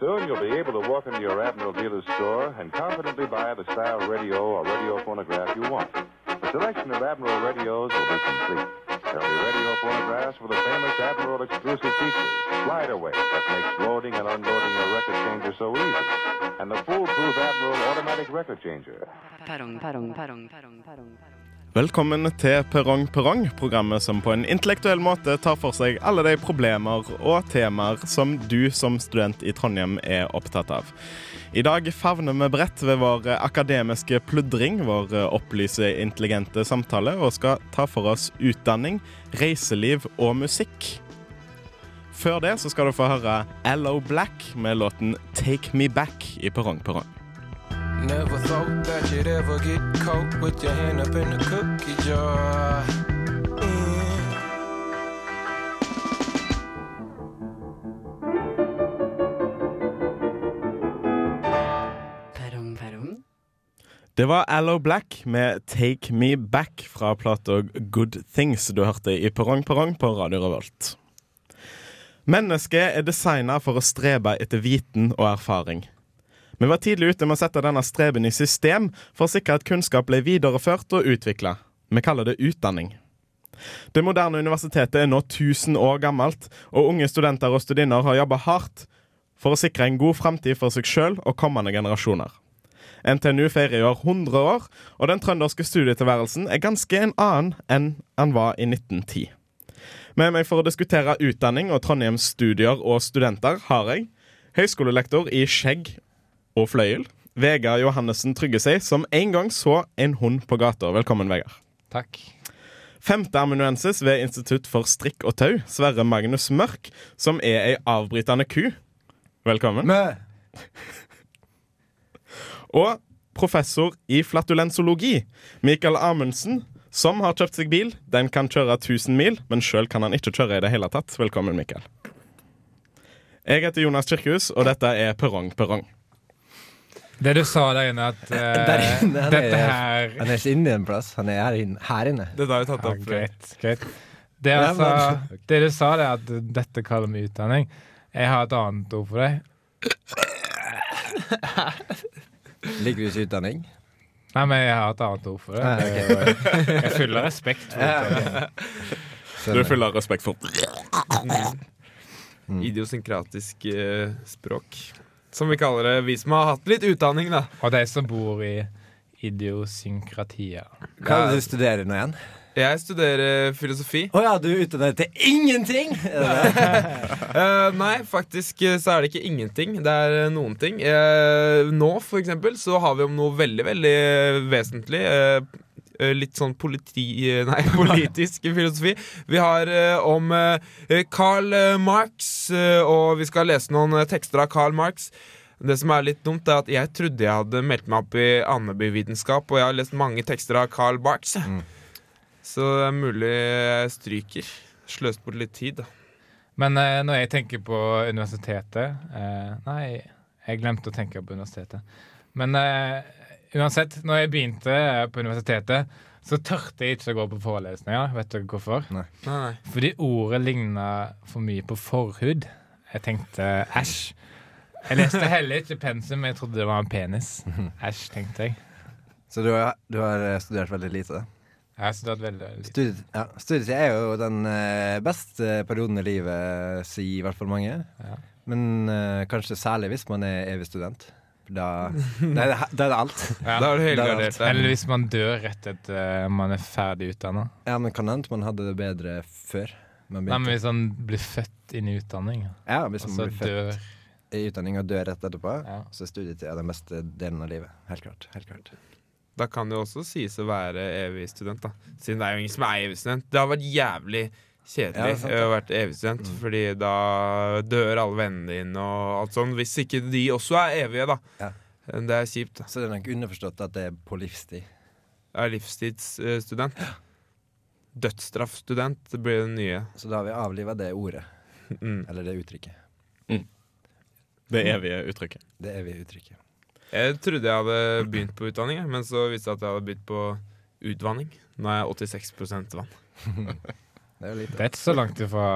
Soon you'll be able to walk into your Admiral dealer's store and confidently buy the style radio or radio phonograph you want. The selection of Admiral radios will be complete. There'll be radio phonographs with the famous Admiral exclusive features, slide away that makes loading and unloading your record changer so easy, and the foolproof Admiral automatic record changer. Velkommen til Perrong Perrong, programmet som på en intellektuell måte tar for seg alle de problemer og temaer som du som student i Trondheim er opptatt av. I dag favner vi bredt ved vår akademiske pludring, vår opplyse, intelligente samtale, og skal ta for oss utdanning, reiseliv og musikk. Før det så skal du få høre Allo Black med låten Take Me Back i Perrong Perrong. Never thought that you'd ever get caught with your hand up in the cookie jar. Det var Allo Black med Take Me Back fra plata Good Things du hørte i Perrong Perrong på Radio Revolt. Mennesket er designa for å strebe etter viten og erfaring. Vi var tidlig ute med å sette denne streben i system for å sikre at kunnskap ble videreført og utvikla. Vi kaller det utdanning. Det moderne universitetet er nå 1000 år gammelt, og unge studenter og studinner har jobba hardt for å sikre en god framtid for seg sjøl og kommende generasjoner. NTNU feirer i år 100 år, og den trønderske studietilværelsen er ganske en annen enn den var i 1910. Med meg for å diskutere utdanning og Trondheims studier og studenter har jeg høyskolelektor i skjegg og fløyel, Vegard Johannessen Tryggesei, som en gang så en hund på gata. Velkommen, Vegard. Takk. Femteamanuensis ved Institutt for strikk og tau, Sverre Magnus Mørk, som er ei avbrytende ku. Velkommen. Og professor i flatulensologi, Mikael Amundsen, som har kjøpt seg bil. Den kan kjøre 1000 mil, men sjøl kan han ikke kjøre i det hele tatt. Velkommen, Mikael. Jeg heter Jonas Kirkehus, og dette er Perrong Perrong. Det du sa der inne, at uh, Der inne, han dette er- her Han er ikke inne en plass, han er her inne. Her inne. Det har vi tatt opp Ja, Greit. greit. Det, altså, det du sa, det er at dette kaller vi utdanning. Jeg har et annet ord for deg. Liker du ikke utdanning? Nei, men jeg har et annet ord for det. Ah, okay. Jeg fyller respekt for utdanning. Du fyller respekt for Mm. Idiosynkratisk uh, språk. Som vi kaller det, vi som har hatt litt utdanning, da. Og de som bor i idiosynkratia. Hva er det du studerer nå igjen? Jeg studerer filosofi. Å ja, du er deg til ingenting! Det det? Eh, nei, faktisk eh, så er det ikke ingenting. Det er eh, noen ting. Uh, nå, for eksempel, så har vi om noe veldig, veldig vesentlig. eh, litt sånn politi... eh, Nei, politisk filosofi. Vi har eh, om eh, Karl eh, Marx, eh, og vi skal lese noen eh, tekster av Karl Marx. Det som er litt dumt, er at jeg trodde jeg hadde meldt meg opp i Andeby-vitenskap, og jeg har lest mange tekster av Karl Marx. Så det er mulig jeg stryker. Sløst bort litt tid, da. Men eh, når jeg tenker på universitetet eh, Nei, jeg glemte å tenke på universitetet. Men eh, uansett, når jeg begynte på universitetet, så tørte jeg ikke å gå på forelesninger. Vet dere hvorfor? Nei, nei. Fordi ordet ligna for mye på forhud. Jeg tenkte æsj. Jeg leste heller ikke pensum, jeg trodde det var en penis. Æsj, tenkte jeg. Så du har, du har eh, studert veldig lite? Jeg har studert veldig lite. Studiet, ja, studietid er jo den eh, beste perioden i livet, sier i hvert fall mange. Ja. Men uh, kanskje særlig hvis man er evig student. Da, da, er, det, da er det alt. Ja. Da er du Da er helgardert der. Eller hvis man dør rett etter eh, man er ferdig utdanna. Ja, men kan hende man hadde det bedre før. Man Nei, men hvis man blir født inn i utdanning, Ja, hvis man blir født dør i utdanning og dør rett etterpå, Ja. så er studietid den beste delen av livet. Helt klart. Helt klart. Da kan det jo også sies å være evig student, da. Siden det er jo ingen som er evig student. Det har vært jævlig kjedelig ja, å være vært evig student, fordi da dør alle vennene dine og alt sånt. Hvis ikke de også er evige, da. Ja. Det er kjipt. da. Så det er nok underforstått at det er på livstid. Er livstidsstudent. Dødsstraffstudent det blir det nye. Så da har vi avliva det ordet. Mm. Eller det uttrykket. det evige uttrykket. Det evige uttrykket. Jeg trodde jeg hadde begynt på utdanning, men så viste det at jeg hadde begynt på utvanning. Nå er jeg 86% vann. Det er lite. Det er ikke så langt ifra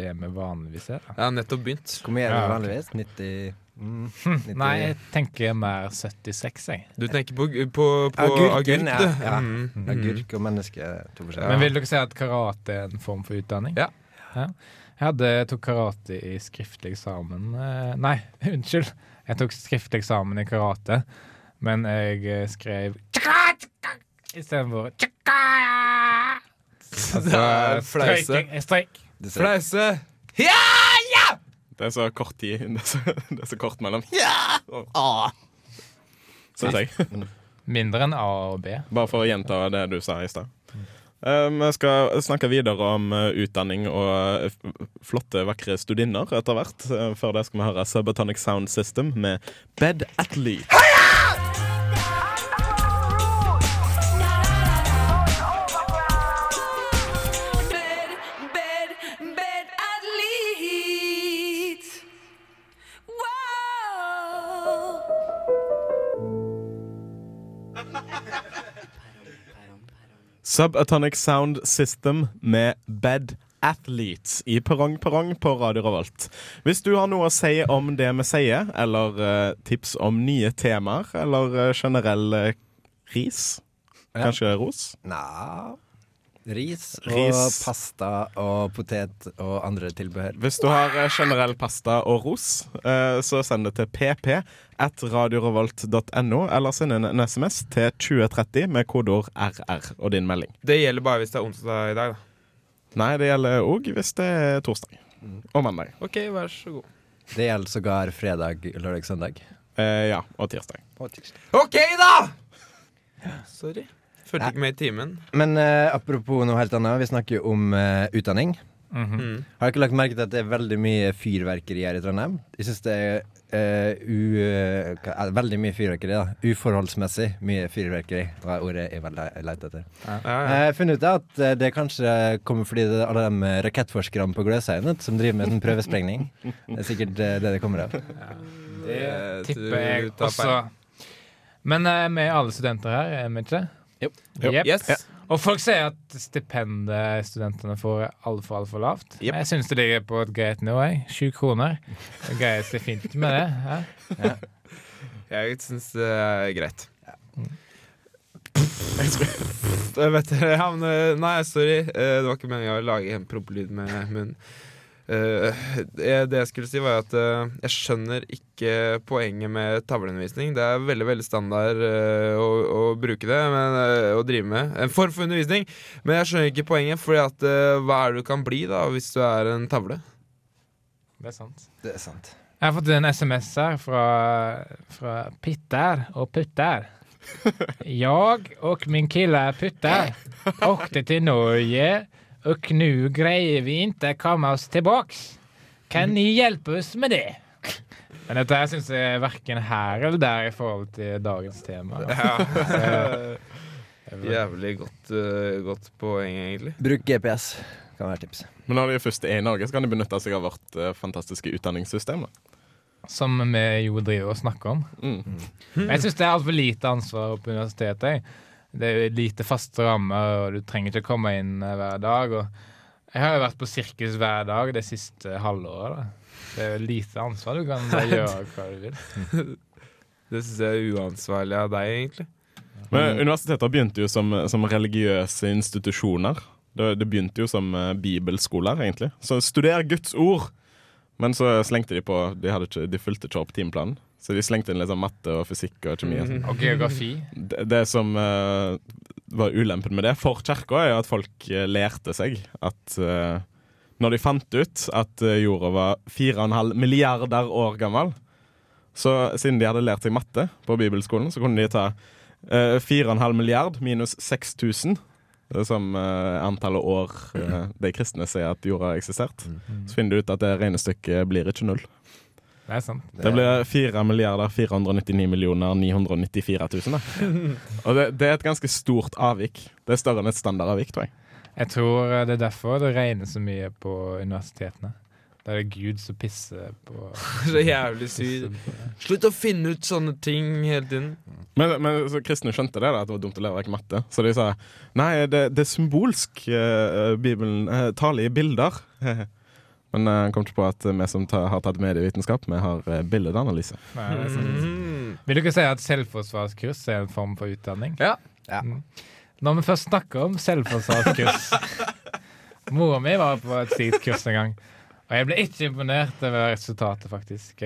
det vi vanligvis er. da. Jeg har nettopp begynt. Hvor mye er det vanligvis? 90 mm, 90 Nei, jeg tenker mer 76, jeg. Du tenker på, på, på Agurken, agurk, ja. ja. Mm. Agurk og menneske to forskjellige. Men vil dere si at karate er en form for utdanning? Ja. Jeg hadde, tok karate i skriftlig eksamen eh, Nei, unnskyld. Jeg tok skriftlig eksamen i karate, men jeg eh, skrev istedenfor altså, fleise. Streik. Det Ja! Ja! Det er så kort tid Det er så, det er så kort mellom ja og a. Syns jeg. Mindre enn A og B. Bare for å gjenta det du sa i stad. Eh, Vi skal snakke videre om eh, utdanning og eh, flotte, vakre studinner etter hvert. Før det skal vi høre Subatomic Sound System med Bed Athlete. Subatomic Sound System med Bed Athletes i Perrong Perrong på Radio Revolt. Hvis du har noe å si om det vi sier, eller uh, tips om nye temaer, eller uh, generell uh, ris, Ja. kanskje ros, Nja Ris og Ris. pasta og potet og andre tilbehør. Hvis du har eh, generell pasta og ros, eh, så send det til pp at radiorevolt.no, eller send en SMS til 2030 med kodeord RR og din melding. Det gjelder bare hvis det er onsdag i dag, da. Nei, det gjelder òg hvis det er torsdag og mandag. OK, vær så god. Det gjelder sågar fredag, lørdag, søndag. Eh, ja, og tirsdag. Og tirsdag. OK, da! Sorry. Fulgte ikke med i timen. Men uh, apropos noe helt annet, vi snakker jo om uh, utdanning. Mm -hmm. Har dere lagt merke til at det er veldig mye fyrverkeri her i Trondheim? Jeg syns det er Uh, u, uh, hva- veldig mye fyrverkeri. da Uforholdsmessig mye fyrverkeri, var ordet jeg lette leit etter. Ja, Ja, ja. Jeg har funnet ut at det kanskje kommer fordi det er alle de rakettforskerne på Gløshaugen som driver med en prøvesprengning. Det er sikkert det det kommer av. Det tipper jeg også. Men uh, vi er alle studenter her, er vi ikke? Jo. Yep. Yes. Og folk sier at stipendet studentene får er altfor, altfor lavt. Yep. Jeg syns det ligger på et greit nivå. Sju kroner. Det greies det fint med det. hæ? Jeg syns det er greit. Jeg vet det. Ja, nei, sorry. Eh, Det var ikke meningen å lage en prompelyd med munnen. Eh, det det jeg skulle si, var at eh, jeg skjønner ikke poenget med tavleundervisning. Det er veldig veldig standard eh, å, å bruke det, men, eh, å drive med. En form for undervisning. Men jeg skjønner ikke poenget, Fordi at eh, hva er det du kan bli da hvis du er en tavle? Det er sant. Det er sant. Jeg har fått en SMS her fra, fra Pitter og Putter. Jeg og min kille Putter åkte til Norge och nå greier vi ikke å komme oss tilbake. Kan ni hjelpe oss med det? Men dette her syns jeg er verken her eller der i forhold til dagens tema. Jævlig godt, uh, godt poeng, egentlig. Bruk GPS, kan være tips. Men når de først er i Norge, så kan de benytte seg av vårt uh, fantastiske utdanningssystem. Da. Som vi jo driver og snakker om. Mm. Men Jeg syns det er altfor lite ansvar på universitetet. jeg. Det er lite faste rammer, og du trenger ikke komme inn eh, hver dag. Og jeg har jo vært på sirkus hver dag det siste halvåret. da. Det er lite ansvar. Du kan bare gjøre hva du vil. Det syns jeg er uansvarlig av deg, egentlig. Men universiteter begynte jo som, som religiøse institusjoner. Det, det begynte jo som eh, bibelskoler, egentlig. Så studer Guds ord! Men så slengte de på De, hadde ikke, de fulgte ikke opp timeplanen. Så de slengte inn litt sånn matte og fysikk og kjemi. og sånn. Og geografi. Det, det som uh, var ulempen med det for kirka, er at folk eh, lærte seg at uh, Når de fant ut at jorda var 4,5 milliarder år gammel, så siden de hadde lært seg matte på bibelskolen, så kunne de ta uh, 4,5 milliard minus 6000. Det er som uh, antallet år uh, de kristne sier at jorda har eksistert. Så finner du ut at det regnestykket blir ikke null. Det er sant. Det blir 4 milliarder 499 millioner 994 000. Da. Og det, det er et ganske stort avvik. Det er større enn et standardavvik, tror jeg. Jeg tror det er derfor det regner så mye på universitetene. Da er det Gud som pisser på Så jævlig sykt. Slutt å finne ut sånne ting hele tiden. Men, men så kristne skjønte det, da, at det var dumt å lære ikke matte. Så de sa nei, det, det er symbolsk. eh, Bibelen uh, taler i bilder. men jeg han kom ikke på at vi som har tatt medievitenskap, vi har uh, billedanalyse. Nei, det sant. Mm. Vil du ikke si at selvforsvarskurs er en form for utdanning? Ja. Ja. Mm. Når vi først snakker om selvforsvarskurs Mora mi var på et slikt kurs en gang. Og jeg ble ikke imponert over resultatet, faktisk.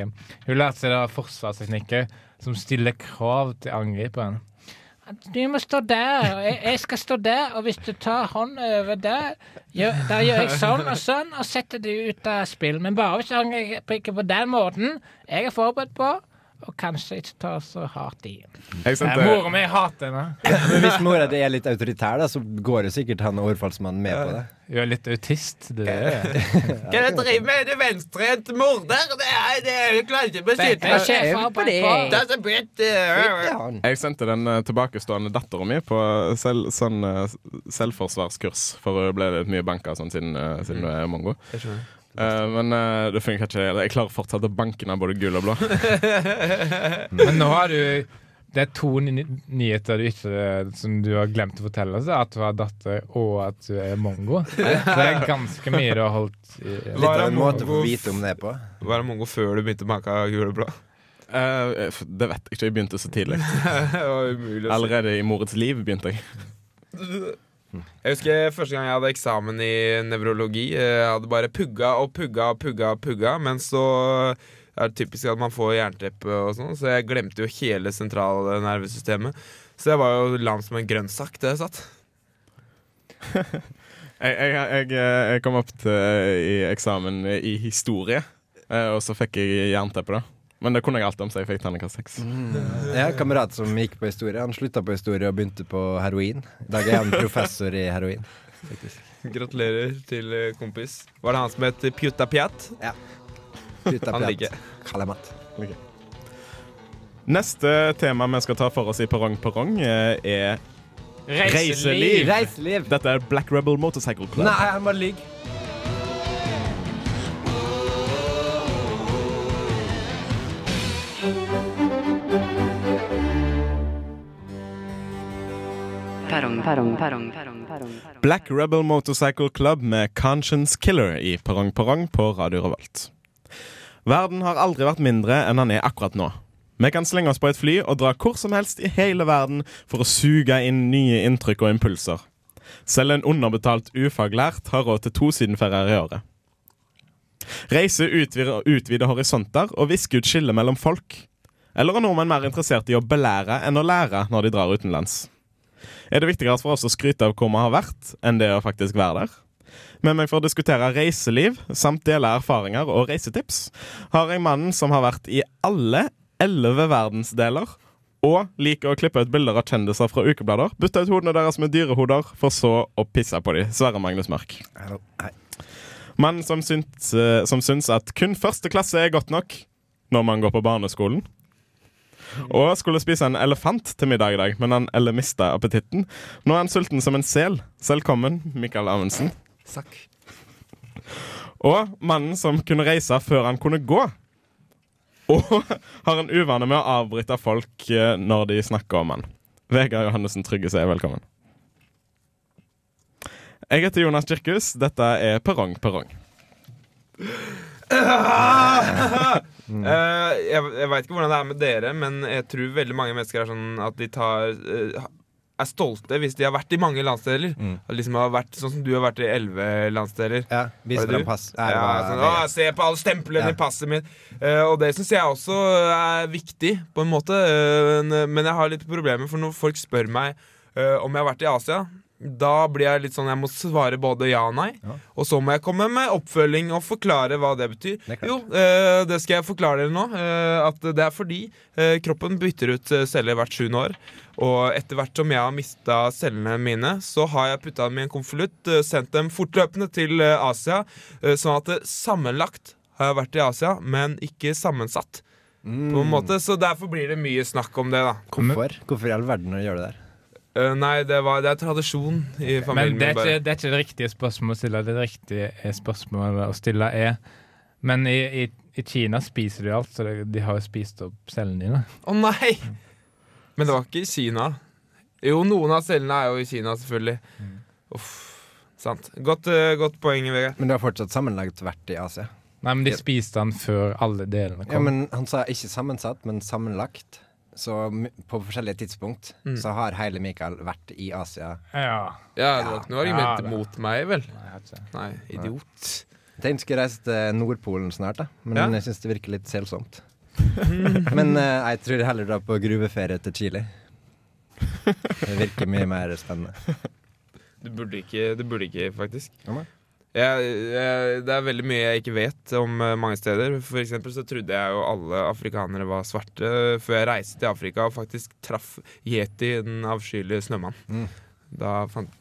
Hun lærte seg da forsvarsteknikker som stiller krav til angriperen. Du må stå der, og jeg, jeg skal stå der, og hvis du tar hånden over der, gjør, da gjør jeg sånn og sånn, og setter det ut av spill. Men bare hvis angriper ikke på den måten jeg er forberedt på, og kanskje ikke ta så hardt i. Eh, Mora mi hater henne. Men hvis mora di er litt autoritær, da, så går jo sikkert han overfallsmannen med på det. Hun er litt autist. du er det. Hva er det du driver med? Du venstrehendt morder! Det er, det er, du klarer ikke å beskytte det. Det han. jeg sendte den eh, tilbakestående dattera mi på selv, sånn eh, selvforsvarskurs, for hun ble litt mye banka sånn siden, eh, siden hun er mongo. Eh, men uh, det funker ikke. Jeg klarer fortsatt å banke ned både gul og blå. Men nå har du Det er to ny nyheter du ikke, som du har glemt å fortelle oss. At du har datter, og at du er mongo. Det er ganske mye du har holdt i Litt av en måte å vite om det på. Var det mongo før du begynte å banke gul og blå? Uh, det vet jeg ikke. Jeg begynte så tidlig. det var umulig å si. Allerede i morets liv begynte jeg. Jeg husker første gang jeg hadde eksamen i nevrologi. eh, Jeg hadde bare pugga og pugga og pugga, pugga men så er det typisk at man får jernteppe og sånn, så jeg glemte jo hele sentralnervesystemet. Så jeg var jo lam som en grønnsak da jeg satt. Jeg, jeg, jeg, jeg kom opp til, i eksamen i historie, eh, og så fikk jeg jernteppe, da. Men det kunne jeg alt om, så jeg fikk terningkast seks. Jeg har en kamerat som gikk på historie. Han slutta på historie og begynte på heroin. I dag er han professor i heroin. Gratulerer til eh, kompis. Var det han som het Pjutta Pjat? Ja Han Pjat. Kalemat. Okay. Neste tema vi skal ta for oss i Perrong Perrong, er er Reiseliv. Reiseliv! Dette er Black Rebel Motorcycle Club. Nei, han bare lyver. Perrong, perrong, perrong. Black Rebel Motorcycle Club med Conscience Killer i Perrong Perrong på Radio Revolt. Verden har aldri vært mindre enn den er akkurat nå. Vi kan slenge oss på et fly og dra hvor som helst i hele verden for å suge inn nye inntrykk og impulser. Selv en underbetalt ufaglært har råd til to sydenferier i året. Reise utvider, utvider horisonter og visker ut skillet mellom folk. Eller er nordmenn mer interessert i å belære enn å lære når de drar utenlands? Er det viktigere for oss å skryte av hvor vi har vært, enn det å faktisk være der? Med meg for å diskutere reiseliv samt dele erfaringer og reisetips har jeg mannen som har vært i alle elleve verdensdeler og liker å klippe ut bilder av kjendiser fra ukeblader, bytte ut hodene deres med dyrehoder, for så å pisse på dem. Sverre Magnus Mørk. Mannen som syns, eh, som syns at kun første klasse er godt nok når man går på barneskolen. Og skulle spise en elefant til middag i dag, men han eller mista appetitten. Nå er han sulten som en sel. Velkommen, Mikael Amundsen. Takk. Og mannen som kunne reise før han kunne gå. Og har en uvane med å avbryte folk eh, når de snakker om han. Vegard Johannessen Trygge sier velkommen. Jeg heter Jonas Kirkhus. Dette er Perrong Perrong. Eh, jeg jeg veit ikke hvordan det er med dere, men jeg tror veldig mange mennesker er sånn at de tar uh, er stolte hvis de har vært i mange landsdeler. Mm. Liksom har vært Sånn som du har vært i elleve landsdeler. Ja, viser fram pass. Ja, var- sånn, å, se på alle stemplene Ja. i passet mitt. Uh, og det syns jeg også er viktig, på en måte. Uh, men jeg har litt problemer, for når folk spør meg uh, om jeg har vært i Asia, da blir jeg litt sånn Jeg må svare både ja og nei. Ja. Og så må jeg komme med oppfølging og forklare hva det betyr. Det jo, eh, det skal jeg forklare dere nå. eh, at det er fordi eh, kroppen bytter ut eh, celler hvert sjuende år. Og etter hvert som jeg har mista cellene mine, så har jeg putta dem i en konvolutt, eh, sendt dem fortløpende til eh, Asia, eh, sånn at sammenlagt har jeg vært i Asia, men ikke sammensatt. På en måte, Så derfor blir det mye snakk om det, da. Hvorfor? Hvorfor i all verden gjør du det der? Eh, nei, det, var, det er tradisjon i familien Men det er, ikke, det er ikke det riktige spørsmålet å stille. Det riktige spørsmålet å stille er Men i, i, i Kina spiser de alt, så de, de har jo spist opp cellene dine. Å nei! Men det var ikke i Kina. Jo, noen av cellene er jo i Kina, selvfølgelig. Uff. Sant. Godt, uh, godt poeng, Vegard. Men det har fortsatt sammenlagt vært i Asia? Nei, men de spiste den før alle delene kom. Ja, men Han sa ikke sammensatt, men sammenlagt. Så på forskjellige tidspunkt Mm. så har hele Mikael vært i Asia. Ja. Ja, det var ikke noe argument Ja, mot meg, vel? Nei. Nei, idiot. Jeg tenkte jeg skulle reise til Nordpolen snart, da men Ja. jeg syns det virker litt selsomt. men uh, jeg tror heller dra på gruveferie til Chile. Det virker mye mer spennende. Du burde ikke, du burde ikke faktisk. Ja. Jeg, jeg, det er veldig mye jeg ikke vet om eh, mange steder. For eksempel så trodde jeg jo alle afrikanere var svarte før jeg reiste til Afrika og faktisk traff yeti, den avskyelige snømannen. Mm. Da fant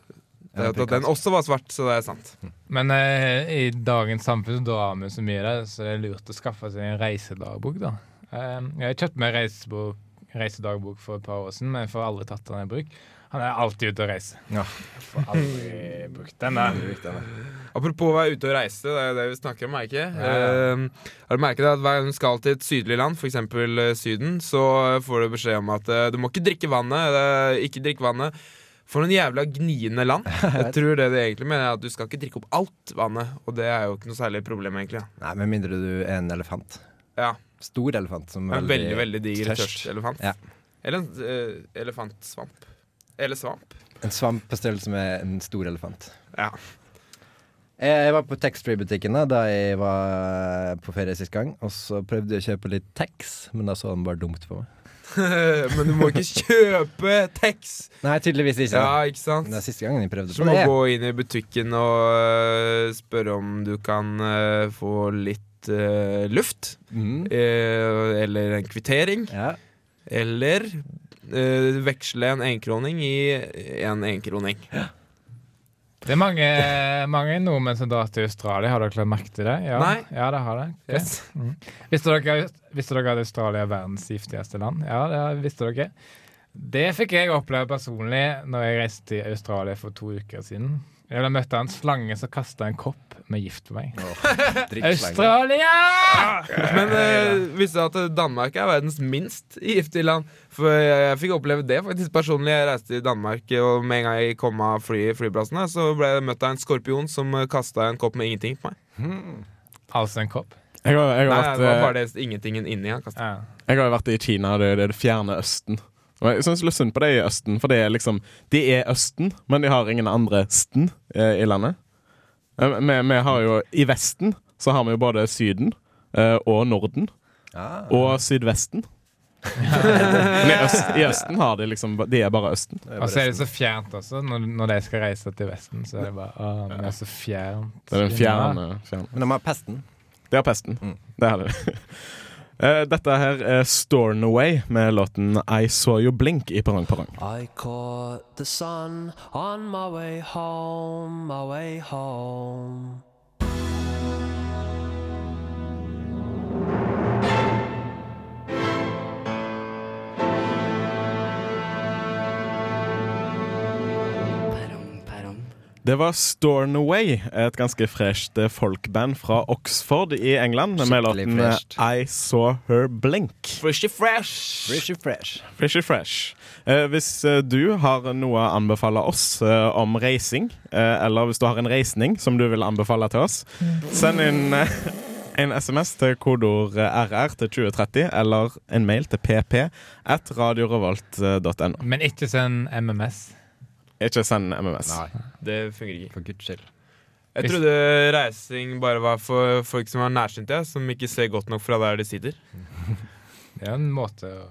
jeg at den også var svart, så det er sant. Men eh, i dagens samfunn drar vi så mye der, så det er lurt å skaffe seg en reisedagbok, da. Eh, jeg kjøpte meg reisebok, reisedagbok for et par år siden, men jeg får aldri tatt den i bruk. Han er alltid ute og reiser. Ja. Får aldri brukt den. der. Apropos å være ute og reise, det er jo det vi snakker om, er ikke? Eh, har du merket at hver gang du skal til et sydlig land, f.eks. Syden, så får du beskjed om at eh, du må ikke drikke vannet. eh, ikke drikke vannet. For noen jævla gniende land. Jeg tror det det egentlig mener er at du skal ikke drikke opp alt vannet. Og det er jo ikke noe særlig problem, egentlig. Nei, Med mindre du er en elefant. Ja. Stor elefant som En veldig, veldig diger tørst. tørst elefant. Ja. Eller en uh, elefantsvamp. Eller svamp. En svamp på størrelse med en stor elefant. Ja. Jeg var på taxfree-butikken da da jeg var på ferie sist gang. Og så prøvde jeg å kjøpe litt tax, men da så han bare dumt på meg. Men du må ikke kjøpe tax! Nei, tydeligvis ikke. Ja, ikke sant? Det er siste gangen jeg prøvde Så på du må gå inn i butikken og øh, spørre om du kan øh, få litt uh, luft. Mm. eh, eller en kvittering. Ja. Eller øh, veksle en enkroning i en enkroning. Det er mange, mange nordmenn som drar til Australia. Har dere lagt merke til det? Ja, Nei. Ja, det har det. Okay. Yes. Visste dere, visste dere at Australia er verdens giftigste land? Ja, det visste dere. Det fikk jeg oppleve personlig når jeg reiste til Australia for to uker siden. Jeg ble møtt en slange som kasta en kopp med gift på meg. Australia! Men uh, visste du at Danmark er verdens minst giftige land? For jeg, jeg fikk oppleve det faktisk personlig. Jeg reiste til Danmark, og med en gang jeg kom av fly, flyplassene, så ble jeg møtt av en skorpion som kasta en kopp med ingenting på meg. Altså en kopp. Jeg har, jeg, har Nei, vært, det var eh, bare det ingentingen inni han kastet. Ja. jeg har jo vært i Kina, det, det er det fjerne Østen. Og jeg syns litt synd på det i Østen, for det er liksom De er Østen, men de har ingen andre sten eh, i landet. Eh, Vi, vi har jo I Vesten så har vi jo både Syden eh, og Norden Ah. og Sydvesten. Men i, øst, I Østen har de liksom De er bare Østen. Og så er det så fjernt også. Når, når de skal reise til Vesten, så er det bare Å, vi er så fjernt. Det er den fjerne, fjerne. Men de har pesten. Det har pesten. Mm. Det har de. Eh, Dette her er Stornaway med låten I Saw You Blink i Parang Parang. I caught the sun on my way home, my way home. Det var Stornaway, et ganske fresht eh, folkband fra Oxford i England med låten eh, fresht. I Saw Her Blink. Frishy fresh! Frishy fresh. Frishy fresh. Eh, hvis eh, du har noe å anbefale oss eh, om reising, eh, eller hvis du har en reisning som du vil anbefale til oss, send inn eh, en SMS til kodeord eh, RR til 2030, eller en mail til pp at radiorevolt.no. Men ikke send MMS. Ikke send MMS. Nei, Det fungerer ikke. for guds skyld. Jeg trodde reising bare var for folk som er nærsynte, som ikke ser godt nok fra der de sitter. Det er en måte å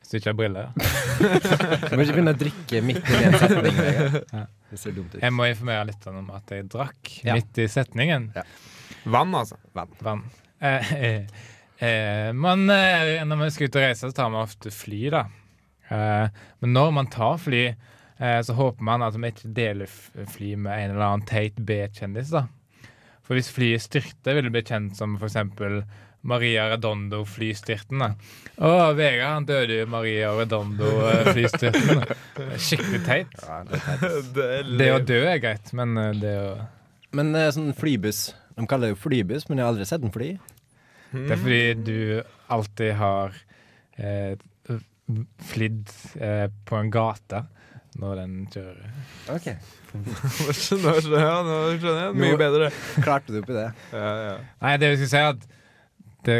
Hvis du ikke har briller. Du må ikke begynne å drikke midt i en setning. Ja. Det ser dumt ut. Jeg må informere litt om at jeg drakk Ja. midt i setningen. Vann, altså. Vann. Eh, eh, eh, man, eh, når man skal ut og reise, så tar man ofte fly, da. Eh, men når man tar fly, eh, så håper man at man ikke deler fly med en eller annen teit B-kjendis, da. For hvis flyet styrter, vil det bli kjent som for eksempel Maria Redondo-flystyrten. da. Å, Vegard han døde jo Maria Redondo-flystyrten. Skikkelig teit. Ja, det er. Det, Det å dø er greit, men eh, det å Men eh, sånn flybuss, De kaller det jo flybuss, men jeg har aldri sett en fly. Det er fordi du alltid har eh, flydd eh, på en gate når den kjører. Ok, Nå skjønner jeg, ja, nå skjønner jeg. Mye bedre. Klarte du oppi det? Ja, ja. Nei, det jeg skulle si, er at det,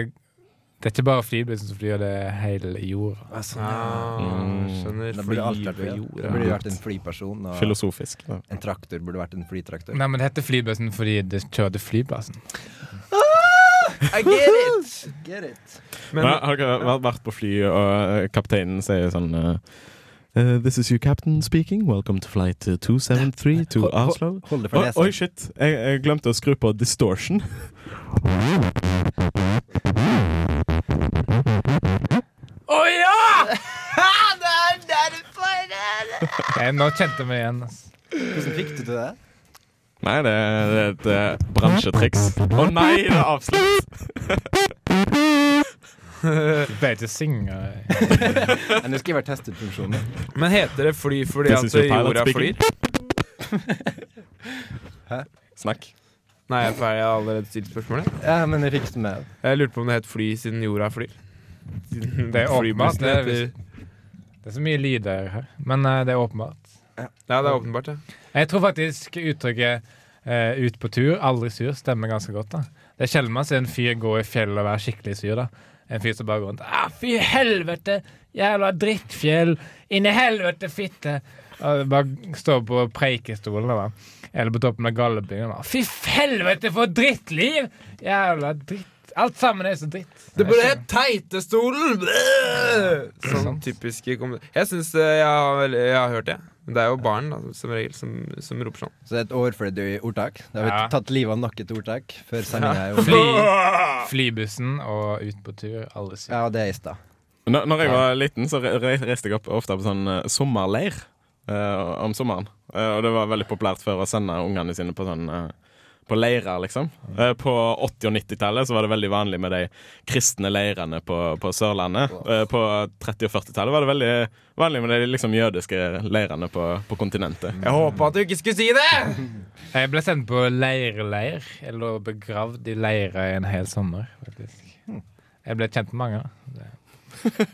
det er ikke bare flybussen som flyr, det er hele jorda. Altså, Ah, Mm. skjønner. det burde alt vært fly. jorda. Det burde vært en flyperson. Og Filosofisk. Da. en traktor burde vært en flytraktor. Nei, men det heter flybussen fordi det kjørte flyplassen. I get it! Get it. Men Men, har dere vært- på fly, og eh, kapteinen sier sånn eh, eh, This is your captain speaking. Welcome to flight 273 to Hold- Oslo. Hold det for Oi, oi, shit. Jeg, jeg glemte å skru på distortion. Å ja! det er derfor! nå kjente vi igjen. Hvordan fikk du til det? Nei, det, er et uh, bransjetriks. Å nei, det er avslutt! Du pleier ikke å synge. Nå skal jeg være testet funksjonen. Men heter det fly fordi at jorda flyr? Hæ? Snakk. Nei, jeg er ferdig. Jeg har allerede stilt spørsmålet. Ja, men jeg fikk det med. Jeg lurte på om det het fly siden jorda flyr. Det er åpenbart. Det er, det er så mye lyder her. Men eh, det er åpenbart. Ja, det er åpenbart, ja. Jeg tror faktisk uttrykket eh, 'ut på tur, aldri sur' stemmer ganske godt. da Det er sjelden man ser en fyr gå i fjellet og være skikkelig sur. da En fyr som bare går rundt 'Å, 'Fy helvete! Jævla drittfjell! Inni helvete, fitte!' Og bare står på preikestolen da eller på toppen av gallebyen og 'Fy helvete, for drittliv! Jævla dritt. Alt sammen er så dritt. Det burde hett Teitestolen! Sånn typiske kom Jeg syns jeg, har jeg har hørt det. Men det er jo barn da, som regel som, som roper sånn. Så det er et overflødig ordtak. Da har vi Ja. tatt livet av nok et ordtak før sendinga er over. Fly, flybussen og ut på tur, alle sier. Ja, det er i stad. Når, når jeg var liten, så re re- reiste jeg opp ofte på sånn eh, sommerleir uh, om sommeren. Uh, og det var veldig populært før å sende ungene sine på sånn eh, på leirer, liksom. Eh, på 80- og 90-tallet så var det veldig vanlig med de kristne leirene på, på Sørlandet. Eh, på 30- og 40-tallet var det veldig vanlig med de liksom jødiske leirene på, på kontinentet. Jeg håpa at du ikke skulle si det! Jeg ble sendt på leirleir. Jeg lå begravd i leirer i en hel sommer, faktisk. Jeg ble kjent med mange.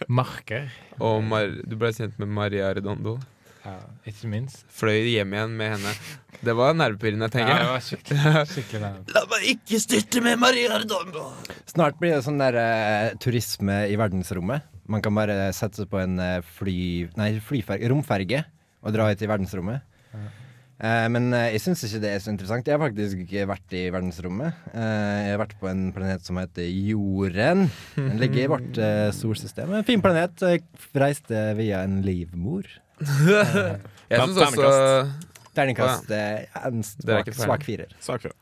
Marker. Og Mar du ble kjent med Maria Redondo. Ja, ikke minst. Fløy hjem igjen med henne. Det var nervepirrende, Ja, tenker det jeg. var skikkelig, skikkelig. La meg ikke styrte med Maria Redondo! Snart blir det sånn der uh, turisme i verdensrommet. Man kan bare sette seg på en eh, fly... Nei, flyferge, romferge og dra ut i verdensrommet. Uh, men jeg syns ikke det er så interessant. Jeg har faktisk ikke vært i verdensrommet. Eh, jeg har vært på en planet som heter Jorden. Den ligger i vårt solsystem. En fin planet. Jeg reiste via en livmor. Jeg syns også Terningkast. Eh, en svak, er ikke svak, firer. svak firer.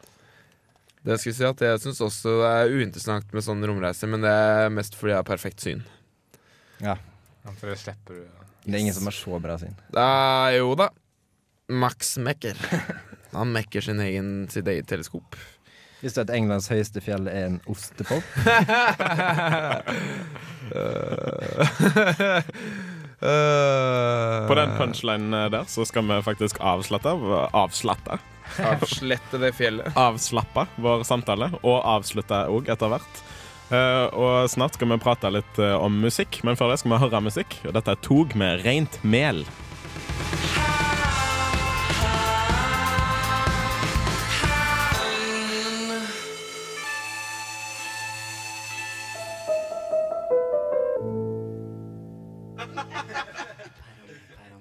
Det skal jeg si at jeg syns også det er uinteressant med sånne romreiser, men det er mest fordi jeg har perfekt syn. Ja. For det slipper du. Det er ingen som har så bra syn. Da, jo da. Max Mekker. Han mekker sin egen, sitt eget teleskop. Visste du at Englands høyeste fjell er en ostepop? På den punchlinen eh, der så skal vi faktisk avslatte Avslatte. Avslette det fjellet. Avslappe vår samtale, og avslutte òg etter hvert. Uh, og snart skal vi prate litt eh, om musikk, men før det skal vi høre musikk. Og dette er Tog med Rent mel.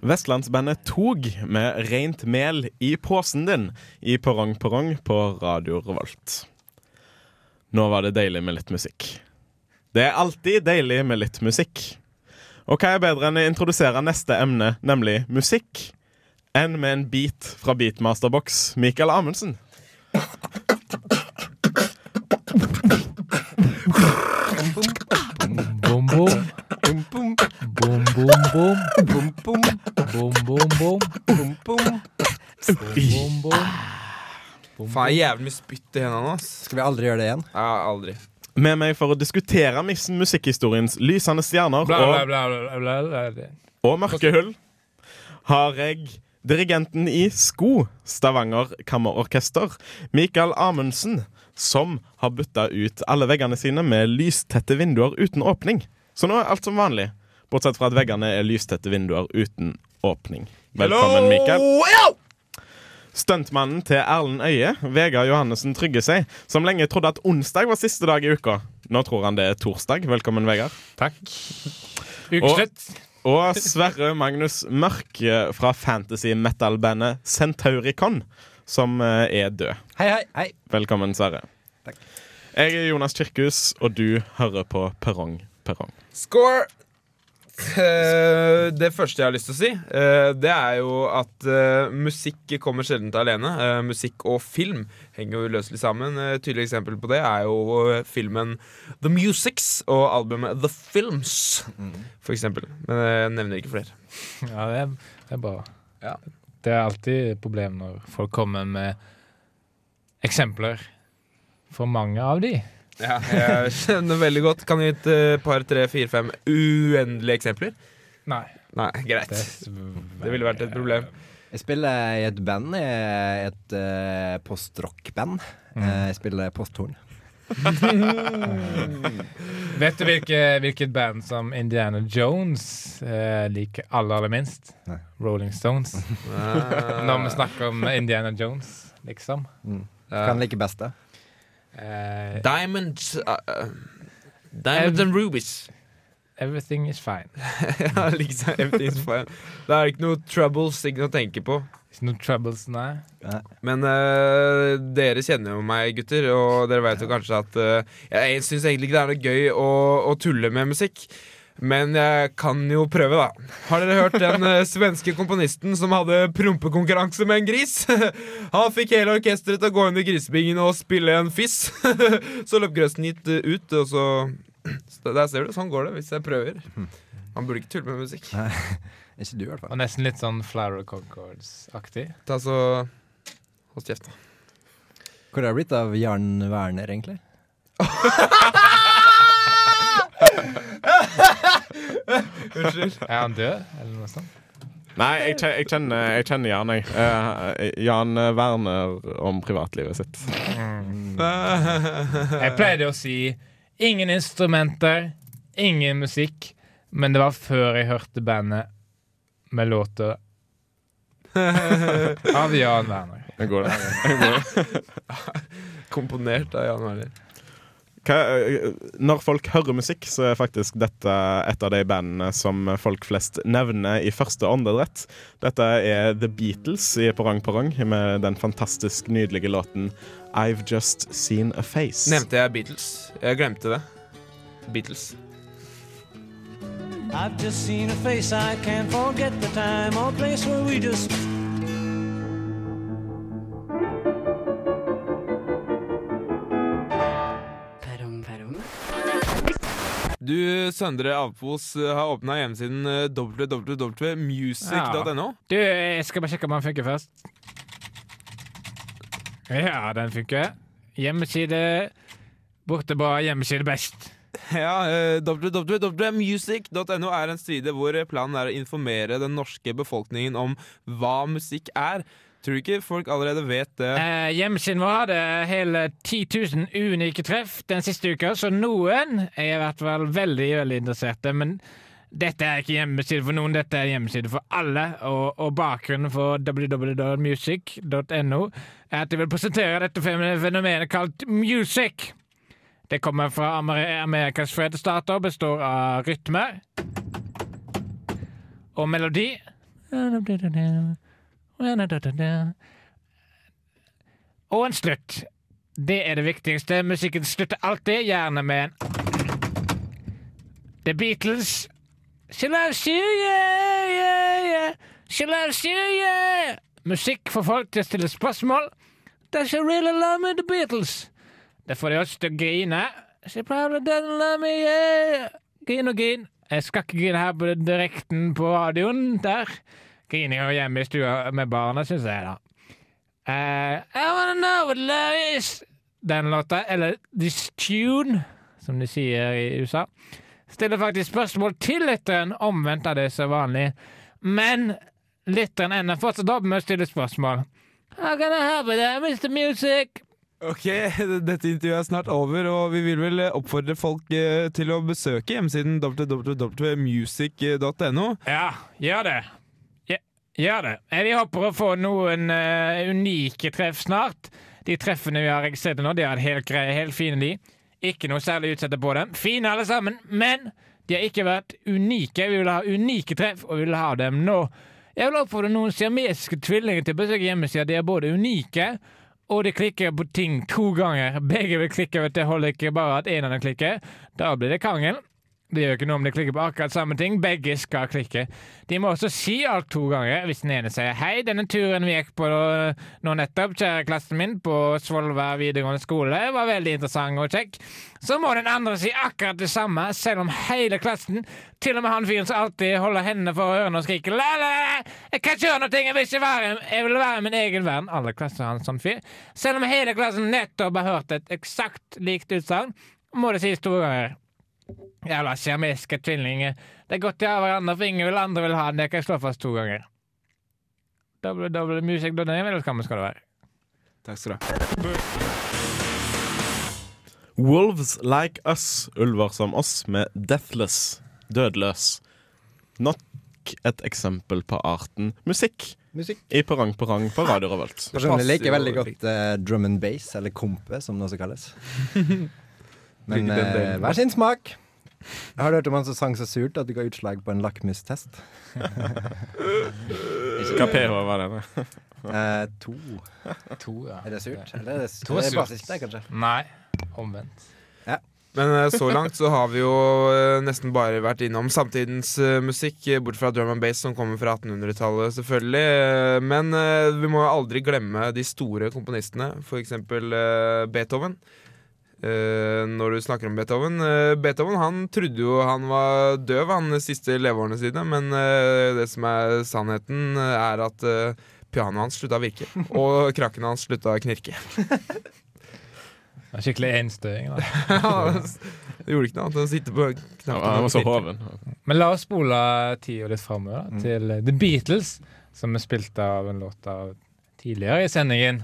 Vestlandsbandet Tog med Rent mel i posen din i Perrong Perrong på Radio Revolt. Nå var det deilig med litt musikk. Det er alltid deilig med litt musikk. Og hva er bedre enn å introdusere neste emne, nemlig musikk, enn med en beat fra Beatmasterbox, Mikael Amundsen? Bom, bom. Bom, Faen, jævlig mye spytt i hendene ass. Skal vi aldri gjøre det igjen? Ja, aldri. Med meg for å diskutere mis- musikkhistoriens lysende stjerner Bla, bla, og, bla, bla, bla, bla, bla. og mørke hull, har jeg dirigenten i SKO, Stavanger Kammerorkester, Mikael Amundsen, som har bytta ut alle veggene sine med lystette vinduer uten åpning. Så nå er alt som vanlig, bortsett fra at veggene er lystette vinduer uten åpning. Velkommen, Mikael. Stuntmannen til Erlend Øye, Vegard Johannessen Trygge seg, som lenge trodde at onsdag var siste dag i uka. Nå tror han det er torsdag. Velkommen, Vegard. Takk. Ukeslutt. Og Sverre Magnus Mørk eh, fra fantasy metal-bandet Centauricon, som eh, er død. Hei, hei, hei. Velkommen, Sverre. Takk. Jeg er Jonas Kirkhus, og du hører på Perrong Perrong. Score! Eh, det første jeg har lyst til å si, eh, det er jo at eh, musikk kommer sjelden alene. Musikk og film henger jo uløselig sammen. Et tydelig eksempel på det er jo filmen The Musics og albumet The Films, for eksempel. Men jeg nevner ikke flere. Ja, det er, det er bra. Ja. Det er alltid et problem når folk kommer med eksempler. For mange av de. Ja, jeg skjønner veldig godt. Kan du gi et eh, par, tre, fire, fem uendelige eksempler? Nei. Nei, greit. Det ville vært et problem. Jeg spiller i et band, i et uh, postrock-band. Mm. jeg spiller posthorn. Vet du hvilke, hvilket band som Indiana Jones eh, liker aller, aller minst? Nei. Rolling Stones. Når vi snakker om Indiana Jones, liksom. Kan like best det. Eh, Diamonds uh, uh, Diamonds and rubies. everything is fine. ja, liksom Everything is fine. Det er ikke noe troubles, ikke noe å tenke på. Ikke noe troubles, nei. Men uh, dere kjenner jo meg, gutter, og dere vet jo kanskje at uh, Jeg syns egentlig ikke det er noe gøy å, å tulle med musikk. Men jeg kan jo prøve, da. Har dere hørt den eh, svenske komponisten som hadde prompekonkurranse med en gris? Han fikk hele orkesteret til å gå under i grisebingen og spille en fiss. så løp grøssen gitt eh, ut, og så så Der ser du, sånn går det hvis jeg prøver. Man burde ikke tulle med musikk. Nei, Ikke du, i hvert fall. Og nesten litt sånn Flower Concords-aktig. Ta så Hold kjeft, da. Hvor er det blitt av Jarn Werner, egentlig? Unnskyld. Er han død, eller noe sånt? Nei, jeg, kjenner, jeg, kjenner, jeg kjenner Jan, jeg. Eh, Jan Werner om privatlivet sitt. Jeg pleide å si ingen instrumenter, ingen musikk, men det var før jeg hørte bandet med låter av Jan Werner. Det går, det. Det går. det. Komponert av Jan Werner. Hva, eh, når folk hører musikk, så er faktisk dette et av de bandene som folk flest nevner i første åndedrett. Dette er The Beatles i Porang Porang med den fantastisk nydelige låten I've Just Seen a Face. Nevnte jeg Beatles? Jeg glemte det. Beatles. I've just seen a face, I can't forget the time or place where we just. Du, Søndre Avpos, eh, har åpna hjemmesiden www.music.no. www.music.no. Du, jeg skal bare sjekke om den funker først. Ja, den funker. Hjemmeside borte på hjemmeside best. Ja, eh, www.music.no er en side hvor planen er å informere den norske befolkningen om hva musikk er. Tror du ikke folk allerede vet det? Eh, hjemmesiden vår hadde hele 10 000 unike treff den siste uka, så noen er i hvert fall veldig, veldig interesserte. Men dette er ikke hjemmeside for noen, dette er hjemmeside for alle. Og, og bakgrunnen for www.music.no er at de vil presentere dette fenomenet kalt music. Det kommer fra Amer Amerikas frede stater, består av rytmer og melodi. Og en slutt. Det er det viktigste. Musikken slutter alltid, gjerne med en The Beatles. She loves you, yeah, yeah, yeah. She loves you, yeah. Musikk får folk til å stille spørsmål. Does she really love me, The Beatles? Det får de oss til å grine. She probably doesn't love me, yeah. Grin og grin. Jeg skal ikke grine her på direkten på radioen. Der. Grining hører hjemme i stua med barna, syns jeg, da. Uh, I wanna know what love is. Den låta, eller This Tune, som de sier i USA, stiller faktisk spørsmål til lytteren, omvendt av det som er vanlig. Men lytteren ender fortsatt opp med å stille spørsmål. How can I help with that, Mr. Music? Ok, Dette intervjuet er snart over, og vi vil vel oppfordre folk eh, til å besøke hjemmesiden www.music.no. Ja, gjør det. Ja, det. Vi håper å få noen uh, unike treff snart. De treffene vi har registrert nå, de er helt greie, helt fine, de. Ikke noe særlig utsette på dem. Fine alle sammen, men de har ikke vært unike. Vi vil ha unike treff, og vi vil ha dem nå. Jeg vil oppfordre noen siamesiske tvillinger til å besøke hjemmesida. De er både unike, og de klikker på ting to ganger. Begge vil klikke, vet du. Holder ikke bare at en av dem klikker. Da blir det krangel. Det gjør ikke noe om de klikker på akkurat samme ting. Begge skal klikke. De må også si alt to ganger. Hvis den ene sier 'hei, denne turen vi gikk på nå nettopp, kjære klassen min, på Svolvær videregående skole, var veldig interessant og kjekk', så må den andre si akkurat det samme, selv om hele klassen, til og med han fyren som alltid holder hendene for ørene og skriker 'la, la, la, jeg kan ikke gjøre noe, jeg vil ikke være Jeg vil være min egen verden'. Alle klasser har en sånn fyr. Selv om hele klassen nettopp har hørt et eksakt likt utsagn, må det sies to ganger. Jævla siamesiske tvillinger. Det er godt de har hverandre, for ingen vil andre vil ha den. Det kan jeg slå fast to ganger. www.music.no, velkommen skal du være. Takk skal du ha. Wolves Like Us, ulver som oss, med Deathless, dødløs. Nok et eksempel på arten musikk Musikk. i Perrong Perrong på Radio Revolt. Personlig liker veldig godt uh, drum and bass, eller kompe, som det også kalles. Men uh, eh, hver sin smak. Har du hørt om han som sang så surt at det ga utslag på en lakmustest? Hva pH var det? Eh, to. To, ja. Er det surt? Eller er det, To er det er surt. basisk, det, kanskje? Nei, omvendt. Men eh, så langt så har vi jo eh, nesten bare vært innom samtidens eh, musikk, bort fra drum and bass som kommer fra 1800-tallet, selvfølgelig. Men vi må jo aldri glemme de store komponistene, f.eks. Beethoven. Eh, når du snakker om Beethoven eh, Beethoven han trodde jo han var døv han de siste leveårene sine, men eh, det som er sannheten, er at pianoet hans slutta å virke, og krakken hans slutta å knirke. Det er skikkelig enstøing. da. det gjorde ikke noe annet enn å sitte på knappen. var så hoven. Men la oss spole tida litt framover, til eh, The Beatles, som er spilt av en låt av tidligere i sendingen.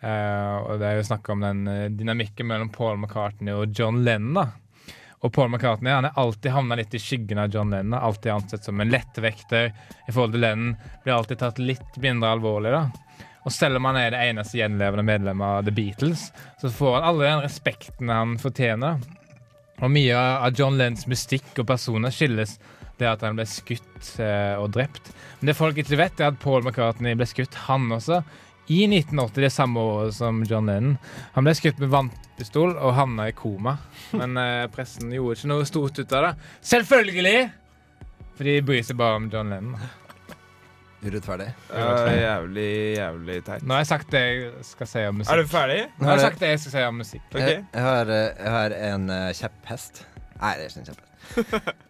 Eh, og det er jo snakk om den eh, dynamikken mellom Paul McCartney og John Lennon. da. Og Paul McCartney han er alltid havna litt i skyggen av John Lennon. Alltid ansett som en lettvekter i forhold til Lennon. Blir alltid tatt litt mindre alvorlig. da. Og selv om han er det eneste gjenlevende medlemmet av The Beatles, så får han alle den respekten han fortjener. Og mye av John Lennons mystikk og personer skilles det at han ble skutt eh, og drept. Men det folk ikke vet, er at Paul McCartney ble skutt, han også, i 1980, det samme året som John Lennon. Han ble skutt med vannpistol og havna i koma. Men eh, pressen gjorde ikke noe stort ut av det. Selvfølgelig! For de bryr seg bare om John Lennon. Urettferdig. Uh, jævlig, jævlig teit. Nå har jeg sagt det jeg skal si om musikk. Er du ferdig? Nå har jeg sagt det jeg skal si om musikk. Okay. Jeg, jeg, har, eh, jeg har en uh, kjepphest. Nei, det er ikke en kjepphest.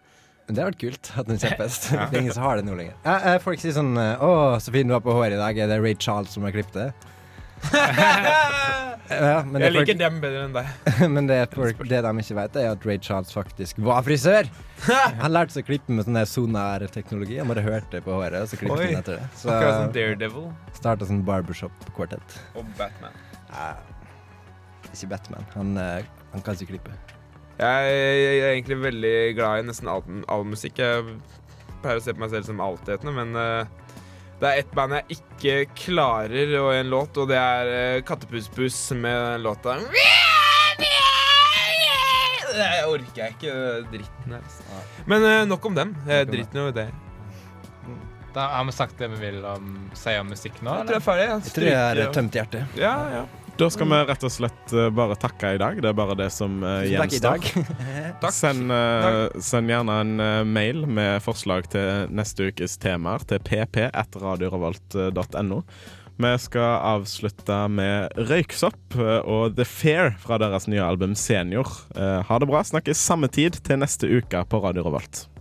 Det har vært kult at en kjepphest. Det er ingen som har det nå lenger. Eh, folk sier sånn eh, 'Å, så fin du var på håret i dag. Er det Ray Charles som har klippet det?' ja, men det Jeg folk, liker dem bedre enn deg. men det, folk, det de ikke vet, er at Ray Charles faktisk var frisør. Han lærte seg å klippe med sånn sonar-teknologi. Han bare hørte på håret, og så klippet Oi. han etter det. Så som Daredevil starta sånn barbershop-kvartett. og Batman. Ja, ikke Batman. Han, eh, han kan ikke klippe. Jeg, jeg er egentlig veldig glad i nesten all, all musikk. Jeg pleier å se på meg selv som altetende, men uh, det er ett band jeg ikke klarer og en låt, og det er uh, Kattepusspuss med låta Det orker jeg ikke, dritten her. altså. Men uh, nok om dem. Jeg driter nå i det. Da har vi sagt det vi vil om, si om musikk nå. Jeg tror jeg er ferdig. Jeg Jeg tror jeg er tømt hjertet. Ja, ja. Da skal vi rett og slett eh, bare takke i dag. Det er bare det som uh, gjenstår. Send, uh, send gjerne en uh, mail med forslag til neste ukes temaer til pp1radiorevolt.no. Vi skal avslutte med Røyksopp og The Fair fra deres nye album Senior. Ha det bra. Snakkes samme tid til neste uke på Radio Revolt.